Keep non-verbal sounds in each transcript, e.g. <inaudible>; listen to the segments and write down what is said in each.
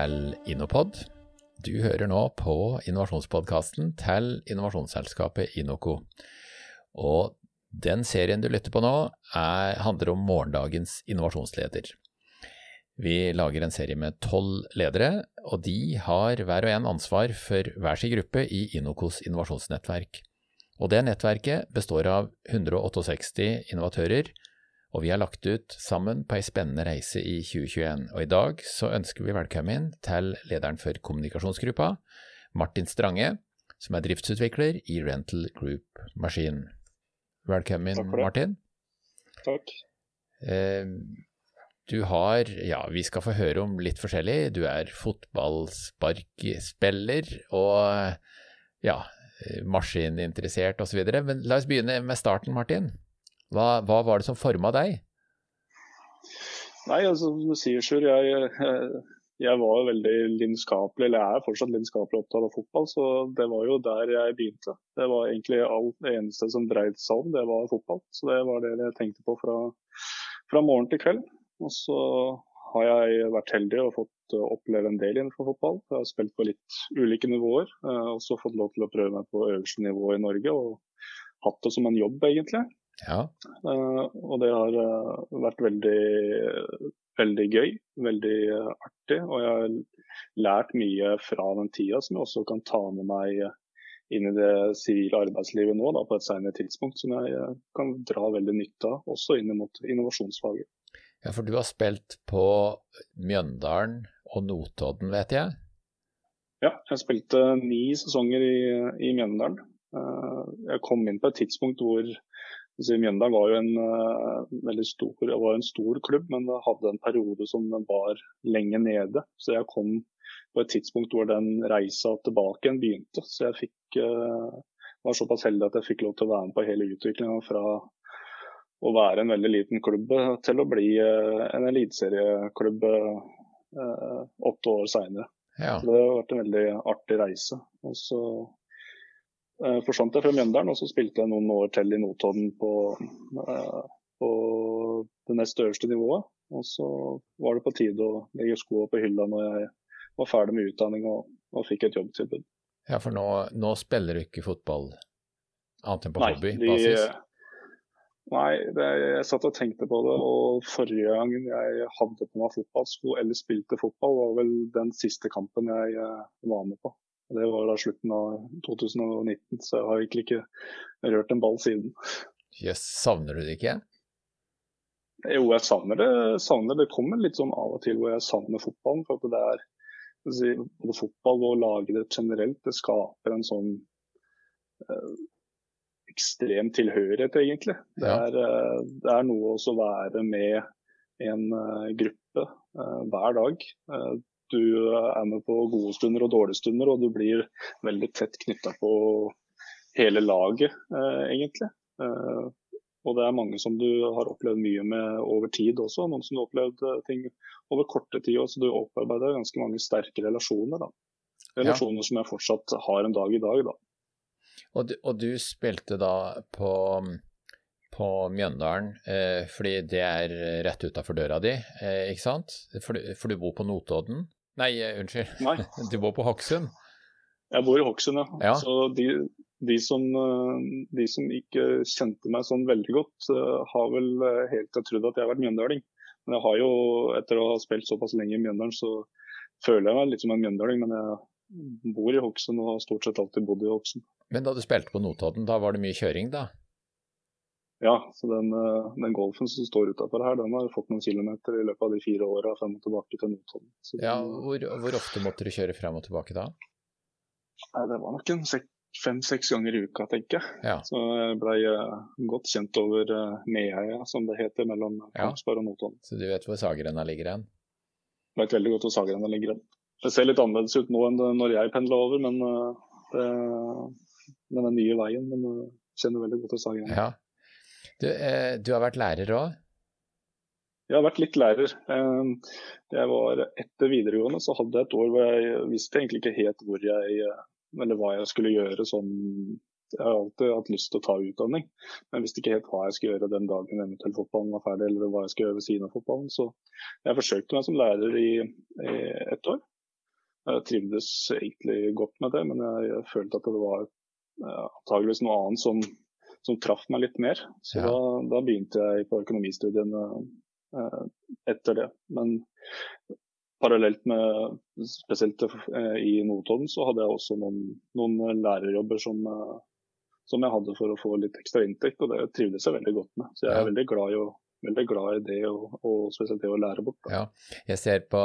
Til Innopod. Du hører nå på innovasjonspodkasten til innovasjonsselskapet Inoco. Og den serien du lytter på nå, er, handler om morgendagens innovasjonsleder. Vi lager en serie med tolv ledere, og de har hver og en ansvar for hver sin gruppe i Inocos innovasjonsnettverk. Og det nettverket består av 168 innovatører og vi har lagt ut sammen på ei spennende reise i 2021. Og i dag så ønsker vi velkommen til lederen for kommunikasjonsgruppa, Martin Strange, som er driftsutvikler i Rental Group Maskin. Velkommen, Martin. Takk. Eh, du har, ja, vi skal få høre om litt forskjellig. Du er fotballsparkspiller og ja, maskininteressert osv. Men la oss begynne med starten, Martin. Hva, hva var det som forma deg? Nei, altså, som du sier, Sjur. Jeg, jeg, var veldig lidenskapelig, eller jeg er fortsatt lidenskapelig opptatt av fotball. Så det var jo der jeg begynte. Det var egentlig alt det eneste som dreide seg om, det var fotball. Så det var det jeg tenkte på fra, fra morgen til kveld. Og så har jeg vært heldig og fått oppleve en del innenfor fotball. Jeg har spilt på litt ulike nivåer. Og så fått lov til å prøve meg på øverste nivå i Norge. Og hatt det som en jobb, egentlig. Ja. Uh, og det har uh, vært veldig, veldig gøy, veldig uh, artig. Og jeg har lært mye fra den tida som jeg også kan ta med meg inn i det sivile arbeidslivet nå da, på et senere tidspunkt. Som jeg kan dra veldig nytte av, også inn mot innovasjonsfaget. Ja, for du har spilt på Mjøndalen og Notodden, vet jeg? Ja, jeg spilte ni sesonger i, i Mjøndalen. Jeg kom inn på et tidspunkt hvor Mjøndalen var jo en uh, veldig stor, var en stor klubb, men det hadde en periode som den var lenge nede. Så jeg kom på et tidspunkt hvor den reisa tilbake igjen begynte. Så jeg fikk, uh, var såpass heldig at jeg fikk lov til å være med på hele utviklinga fra å være en veldig liten klubb til å bli uh, en eliteserieklubb åtte år seinere. Ja. Så det har vært en veldig artig reise. Og så eh, forsvant jeg fra Mjøndalen, og så spilte jeg noen år til i Notodden på, eh, på det nest øverste nivået. Og så var det på tide å legge skoene på hylla når jeg var ferdig med utdanning og, og fikk et jobbtilbud. Ja, for nå, nå, spiller du ikke fotball annet enn på hobbybasis? Nei, det, jeg satt og tenkte på det. og Forrige gang jeg hadde på meg fotballsko eller spilte fotball, var vel den siste kampen jeg eh, var med på. Det var da slutten av 2019, så jeg har egentlig ikke rørt en ball siden. Jøss, yes, savner du det ikke? Jo, jeg savner det. savner det. kommer litt sånn av og til hvor jeg savner fotballen. for at det er Både fotball og lagidrett generelt, det skaper en sånn øh, ekstrem tilhørighet, egentlig. Det er, øh, det er noe å være med en øh, gruppe hver dag. Du er med på gode stunder og dårlige stunder, og du blir veldig tett knytta på hele laget, eh, egentlig. Eh, og det er mange som du har opplevd mye med over tid også. Noen som har opplevd eh, ting over korte tid også. Du opparbeider ganske mange sterke relasjoner. da. Relasjoner ja. som jeg fortsatt har en dag i dag. da. Og du, og du spilte da på, på Mjøndalen, eh, fordi det er rett utafor døra di, eh, ikke sant? For, for, du bor på Notodden? Nei, eh, unnskyld. Nei. <laughs> Du bor på Hokksund? Jeg bor i Hokksund, ja. ja. Så de, de, som, eh, de, som, ikke kjente meg sånn veldig godt, eh, har vel helt til trodd at jeg har vært mjøndøling. Men jeg har jo, etter å ha spilt såpass lenge i Mjøndalen, så føler jeg meg litt som en mjøndøling. Men jeg bor i Hokksund og har stort sett alltid bodd i Hokksund. Men da du spilte på Notodden, da var det mye kjøring, da? Ja, så den, eh, den, golfen som står utafor her, den har fått noen kilometer i løpet av de fire åra frem og tilbake til Notodden. Ja, hvor, hvor, ofte måtte du kjøre frem og tilbake da? Nei, Det var nok en fem-seks ganger i uka, tenker jeg. Ja. Så jeg blei uh, godt kjent over uh, Meheia, som det heter, mellom Kongsberg ja. og Notodden. Så du vet hvor Sagrenna ligger hen? Vet veldig godt hvor Sagrenna ligger hen. Det ser litt annerledes ut nå enn når jeg pendler over, men uh, det, med den nye veien. Men jeg kjenner veldig godt til Sagrenna. Ja. Du, eh, du har vært lærer òg? Jeg har vært litt lærer. Eh, jeg var Etter videregående så hadde jeg et år hvor jeg visste egentlig ikke helt hvor jeg, eller hva jeg skulle gjøre sånn Jeg har alltid hatt lyst til å ta utdanning, men visste ikke helt hva jeg skulle gjøre den dagen eventuelt fotballen var ferdig, eller hva jeg skulle gjøre ved siden av fotballen. Så jeg forsøkte meg som lærer i, i ett år. Jeg trivdes egentlig godt med det, men jeg, følte at det var uh, antageligvis noe annet som, som traff meg litt mer. Så ja. da, da, begynte jeg på økonomistudiene eh, etter det. Men parallelt med spesielt eh, i Notodden, så hadde jeg også noen, noen lærerjobber som, eh, som, jeg hadde for å få litt ekstra inntekt, og det trivdes jeg veldig godt med. Så jeg er ja. veldig glad i å veldig glad i det, og, og spesielt det å lære bort. Da. Ja, jeg ser på,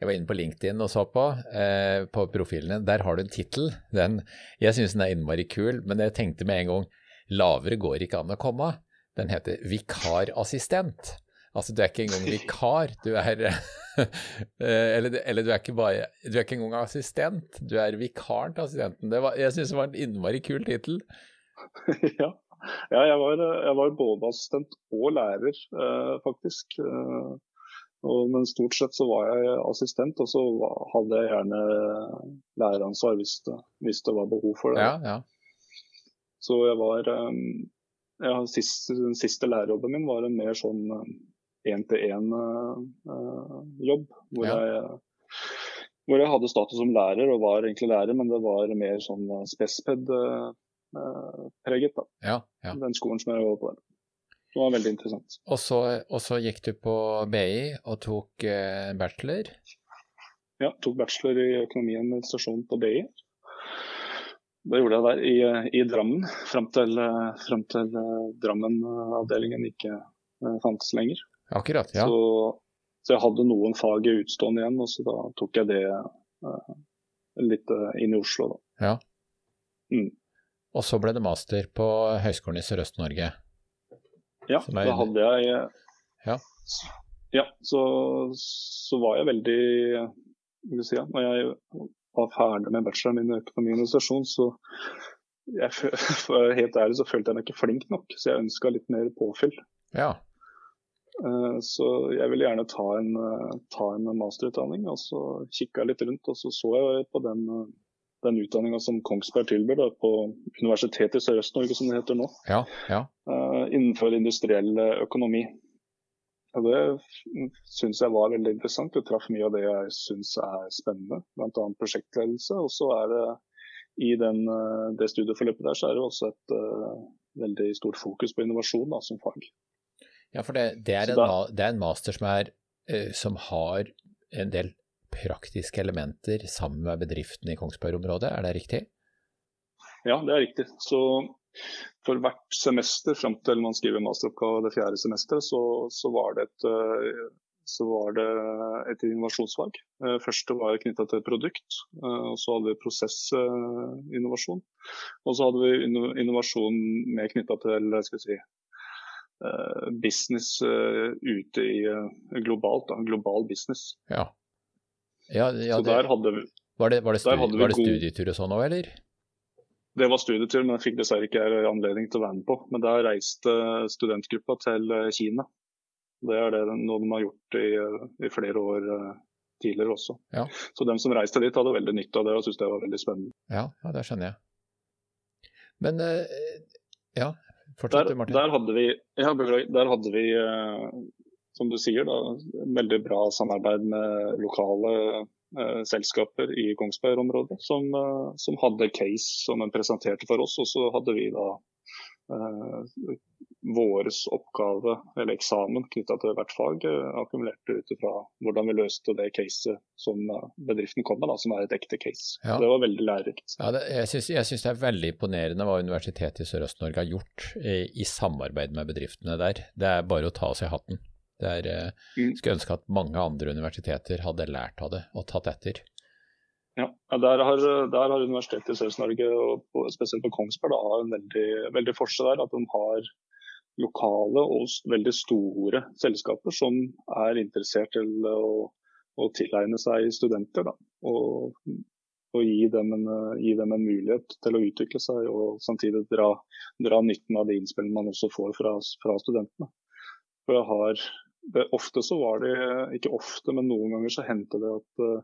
jeg var inne på LinkedIn og så på, eh, på profilene. Der har du en tittel. Jeg syns den er innmari kul, men jeg tenkte med en gang lavere går ikke an å komme. Den heter vikarassistent. Altså, du er ikke engang <laughs> vikar, du er <laughs> eh, eller, eller, du er ikke bare Du er ikke engang assistent, du er vikaren til assistenten. Var, jeg syns det var en innmari kul tittel. <laughs> ja. ja jeg, var, jeg, var, både assistent og lærer, eh, faktisk. Eh, og, men stort sett så var jeg assistent, og så hadde jeg gjerne læreransvar hvis det, hvis det var behov for det. Ja, ja. Så jeg var um, ja, sist, Den siste lærerjobben min var en mer sånn én-til-én-jobb. Eh, hvor, ja. hvor, jeg hadde status som lærer og var egentlig lærer, men det var mer sånn eh, spesped-preget. da. ja, ja. Den skolen som jeg jobbet på. Det var veldig interessant. Og så, og så gikk du på BI og tok bachelor? Ja, tok bachelor i økonomi og administrasjon på BI. Det gjorde jeg der i, i Drammen, fram til, frem til Drammen-avdelingen ikke fantes lenger. Akkurat, ja. Så, så, jeg hadde noen fag utstående igjen, og så da tok jeg det uh, litt inn i Oslo. Da. Ja. Mm. Og så ble det master på Høgskolen i Sørøst-Norge? Ja, er... da hadde jeg Ja, ja så, så, var jeg veldig vil si, ja, Når jeg var ferdig med bacheloren min i økonomi og administrasjon, så jeg, <laughs> for helt ærlig så følte jeg meg ikke flink nok, så jeg ønska litt mer påfyll. Ja. Eh, så jeg ville gjerne ta en, eh, ta en masterutdanning. og Så kikka jeg litt rundt, og så så jeg på den, eh, den utdanninga som Kongsberg tilbyr da, på Universitetet i Sørøst-Norge, som det heter nå. Ja, ja. Innenfor industriell økonomi. Og Det syns jeg var veldig interessant. Det traff mye av det jeg syns er spennende, bl.a. prosjektledelse. Og så er det i den, det studieforløpet der så er det også et uh, veldig stort fokus på innovasjon da, som fag. Ja, for det, det, er, en, det er, en, master som, er, uh, som har en del praktiske elementer sammen med bedriftene i Kongsberg-området, er det riktig? Ja, det er riktig. Så for hvert semester fram til man skriver masteroppgave det fjerde semesteret, så, så, var det et, så var det et innovasjonsfag. Uh, første var knytta til et produkt, og så hadde vi prosessinnovasjon. Og så hadde vi innovasjon mer knytta til skal si, Eh, business eh, ute i eh, globalt, da, global business. Ja. ja, ja så det, der hadde vi Var det, var det, studi var det studietur og sånn òg, eller? Det var studietur, men jeg fikk dessverre ikke anledning til å være med på. Men der reiste studentgruppa til Kina. Det er det noe de har gjort i, i flere år tidligere også. Ja. Så dem som reiste dit hadde veldig nytte av det og syntes det var veldig spennende. Ja, ja det skjønner jeg. Men ja, Fortsett, der, der, hadde vi, ja, der hadde vi eh, som du sier, da, veldig bra samarbeid med lokale eh, selskaper i Kongsberg-området som, eh, som, hadde case som de presenterte for oss. Og så hadde vi da eh, vår oppgave eller eksamen knytta til hvert fag eh, akkumulerte ut ifra hvordan vi løste det caset som eh, bedriften kom med, da, som er et ekte case. Ja. Det var veldig lærerikt. Ja, jeg syns det er veldig imponerende hva Universitetet i Sørøst-Norge har gjort i, i, samarbeid med bedriftene der. Det er bare å ta av seg hatten. Det er, eh, mm. Skulle ønske at mange andre universiteter hadde lært av det og tatt etter. Ja, der har, der har Universitetet i Sørøst-Norge, og spesielt på Kongsberg, da, en veldig, veldig forskjell der. At de har lokale og veldig store selskaper som er interessert til å, å tilegne seg studenter. Da, og, og gi, dem en, gi, dem en, mulighet til å utvikle seg, og samtidig dra, dra nytten av de innspillene man også får fra, fra studentene. For jeg har, det, ofte så var det, ikke ofte, men noen ganger så hendte det at uh,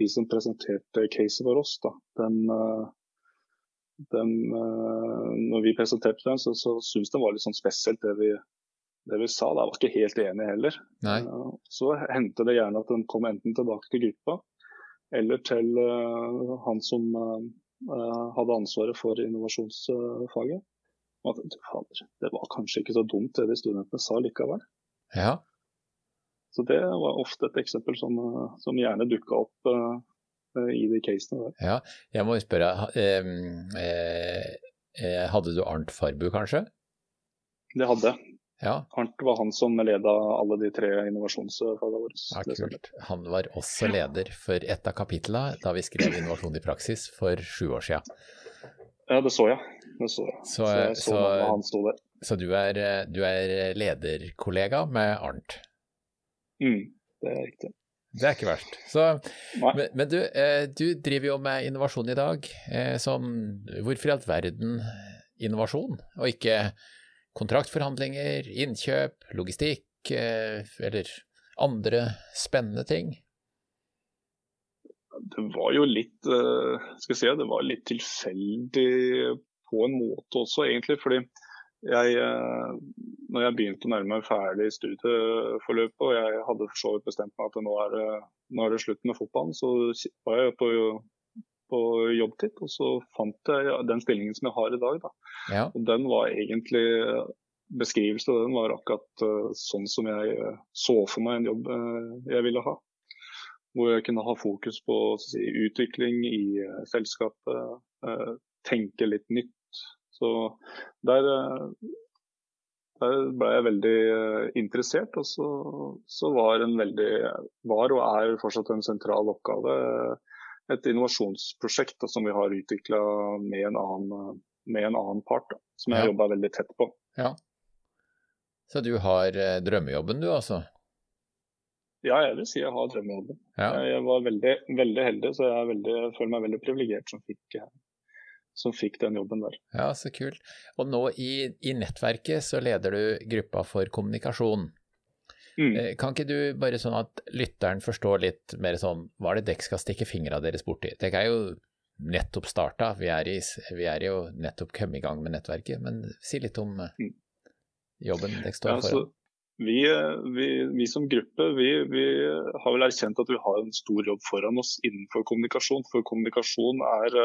de som presenterte caset for oss, da, den, uh, den, når vi presenterte den, så, så syntes den var litt sånn spesielt det vi, det vi sa. Da. Var ikke helt enig heller. Så hendte det gjerne at den kom enten tilbake til gruppa eller til han som hadde ansvaret for innovasjonsfaget. At, det var kanskje ikke så dumt det de studentene sa likevel. Ja. Så det var ofte et eksempel som, som gjerne dukka opp uh, i de casene der. Ja, jeg må spørre, eh, eh, hadde du Arnt Farbu kanskje? Det hadde jeg. Ja. Arnt var han som leda alle de tre innovasjonsfagene våre. Ja, kult. Han var også leder for et av kapitlene da vi skrev Innovasjon i praksis for sju år siden. Ja, det så jeg. Det så jeg. Så, så jeg så, så han sto der. Så du er, du er lederkollega med Arnt? Mm, det er riktig. Det er ikke verst. Så, men, men du, eh, du, driver jo med innovasjon i dag. Eh, som, hvorfor i all verden innovasjon, og ikke kontraktforhandlinger, innkjøp, logistikk eh, eller andre spennende ting? Det var jo litt skal jeg si, det var litt tilfeldig på en måte også, egentlig. fordi jeg, eh, når jeg begynte å nærme meg ferdig studieforløpet, og jeg hadde for så vidt bestemt meg at nå er, det, nå er det slutt med fotballen, så var jeg på, på jobbtid, og så fant jeg den stillingen som jeg har i dag. Ja. Og den var egentlig Beskrivelsen av den var akkurat uh, sånn som jeg uh, så for meg en jobb jeg ville ha. Hvor jeg kunne ha fokus på si, utvikling i selskapet, tenke litt nytt så der, eh, der ble jeg veldig eh, interessert. Og så, så var, veldig, var og er fortsatt en sentral oppgave et innovasjonsprosjekt som vi har utvikla med, med, en annen part, da, som jeg ja. jobba veldig tett på. Ja. Så du har eh, drømmejobben du, altså? Ja, jeg vil si jeg har drømmejobben. Ja. Jeg var veldig, veldig heldig, så jeg, veldig, jeg, føler meg veldig privilegert som fikk, som fikk den jobben der. Ja, så kult. Og nå i, i nettverket så leder du gruppa for kommunikasjon. Mm. Eh, kan ikke du bare sånn at lytteren forstår litt mer sånn, hva er det dere skal stikke fingra deres borti? Dere er jo nettopp starta, vi er, i, vi er jo nettopp kommet i gang med nettverket. Men si litt om eh, mm. jobben dere står ja, foran. Vi, vi, vi, som gruppe vi, vi, har vel erkjent at vi har en stor jobb foran oss innenfor kommunikasjon. For kommunikasjon er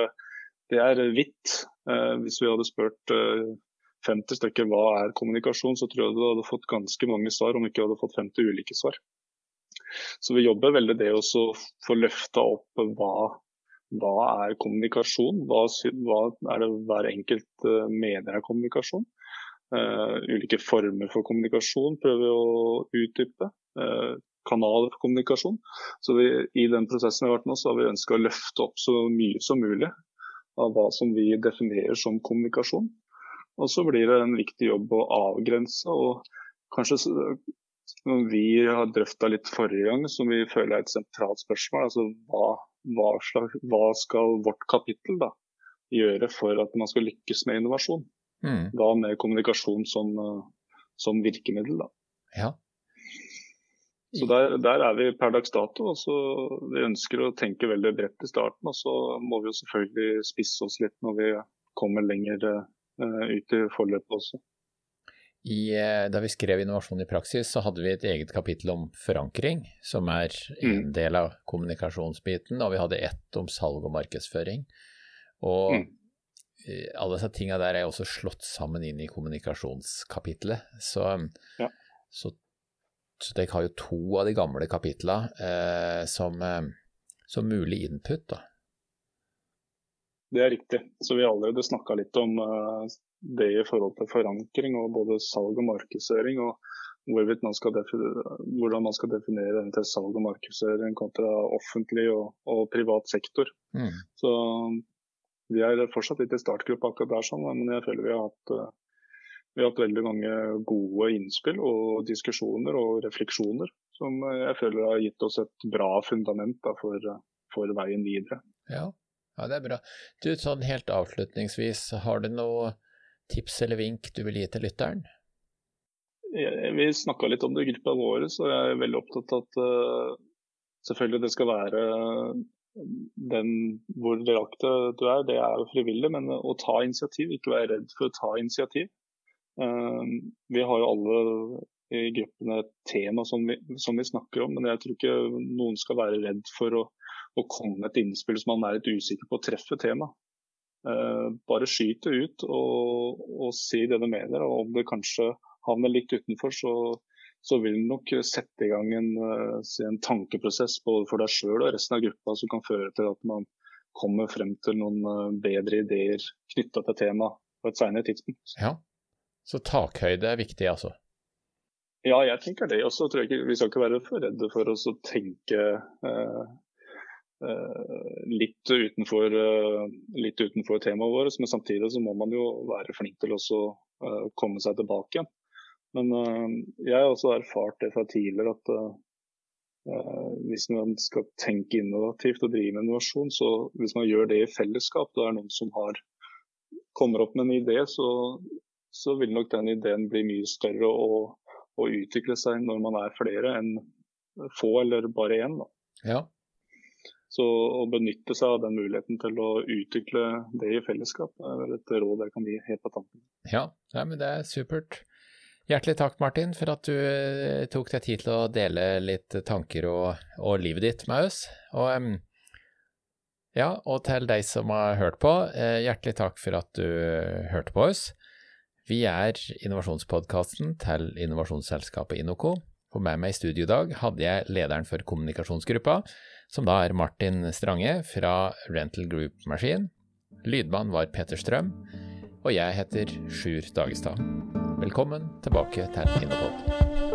det er hvitt. Eh, hvis vi hadde spurt 50 eh, stykker hva er kommunikasjon, så tror jeg du hadde fått ganske mange svar, om ikke hadde fått 50 ulike svar. Så vi jobber veldig det å få løfta opp hva, hva er kommunikasjon. Hva, hva, er det hver enkelt eh, mener er kommunikasjon. Uh, ulike former for kommunikasjon prøver vi å utdype. Uh, kanaler for kommunikasjon. Så vi, I den prosessen vi har vært nå, så har vi ønska å løfte opp så mye som mulig av hva som vi definerer som kommunikasjon. Og så blir det en viktig jobb å avgrense. og kanskje som vi har drøfta litt forrige gang, som vi føler er et sentralt spørsmål. altså hva, hva, slags, hva skal vårt kapittel da, gjøre for at man skal lykkes med innovasjon? Mm. Da med kommunikasjon som, som virkemiddel. Da. Ja. Så der, der, er vi per dags dato. og så Vi ønsker å tenke veldig bredt i starten. Og så må vi jo selvfølgelig spisse oss litt når vi kommer lenger uh, ut i forløpet også. I, eh, da vi skrev Innovasjon i praksis, så hadde vi et eget kapittel om forankring, som er en mm. del av kommunikasjonsbiten, og vi hadde ett om salg og markedsføring. Og mm. alle disse tinga der er også slått sammen inn i kommunikasjonskapitlet. Så, ja. så så dere har jo to av de gamle kapitlene eh, som, eh, som, mulig input. da. Det er riktig. Så vi har allerede snakka litt om eh, det i forhold til forankring og både salg og markedsføring. og man hvordan man skal definere eventuelt salg og markedsføring kontra offentlig og, og privat sektor. Mm. Så vi er fortsatt litt i startgruppa akkurat der, sånn, men jeg føler vi har hatt uh, vi har hatt veldig mange gode innspill og diskusjoner og refleksjoner som jeg føler har gitt oss et bra fundament da, for, for, veien videre. Ja. ja, det er bra. Du, sånn helt avslutningsvis, har du noe tips eller vink du vil gi til lytteren? Vi snakka litt om det i gruppa vår, så jeg er veldig opptatt av at uh, selvfølgelig det skal være den hvor delaktig du er, det er jo frivillig, men å ta initiativ, ikke være redd for å ta initiativ. Vi har jo alle i gruppene et tema som vi, som vi, snakker om, men jeg tror ikke noen skal være redd for å, å komme med et innspill som man er litt usikker på å treffe tema. Uh, bare skyt det ut og, og si det du mener. og Om det kanskje havner litt utenfor, så, så vil det nok sette i gang en, uh, en tankeprosess både for deg sjøl og resten av gruppa som kan føre til at man kommer frem til noen uh, bedre ideer knytta til temaet på et senere tidspunkt. Ja, Så takhøyde er viktig, altså? Ja, jeg tenker det. Og så tror jeg ikke vi skal ikke være for redde for oss å tenke uh, uh, litt, utenfor, litt utenfor temaet vårt. Men samtidig så må man jo være flink til å komme seg tilbake igjen. Men jeg har også erfart det fra tidligere at hvis man skal tenke innovativt og drive med innovasjon, så hvis man gjør det i fellesskap, da er det noen som har, kommer opp med en idé, så, så vil nok den ideen bli mye større og å utvikle seg når man er flere enn få eller bare én. Ja. Så å benytte seg av den muligheten til å utvikle det i fellesskap, er vel et råd jeg kan gi helt på tampen. Ja, ja men det er supert. Hjertelig takk, Martin, for at du eh, tok deg tid til å dele litt tanker og, og livet ditt med oss. Og, ja, og til deg som har hørt på, eh, hjertelig takk for at du hørte på oss. Vi er innovasjonspodkasten til innovasjonsselskapet Inoco. Og med meg i studio i dag hadde jeg lederen for kommunikasjonsgruppa, som da er Martin Strange fra Rental Group Machine. Lydmann var Peter Strøm, og jeg heter Sjur Dagestad. Velkommen tilbake til Innopod.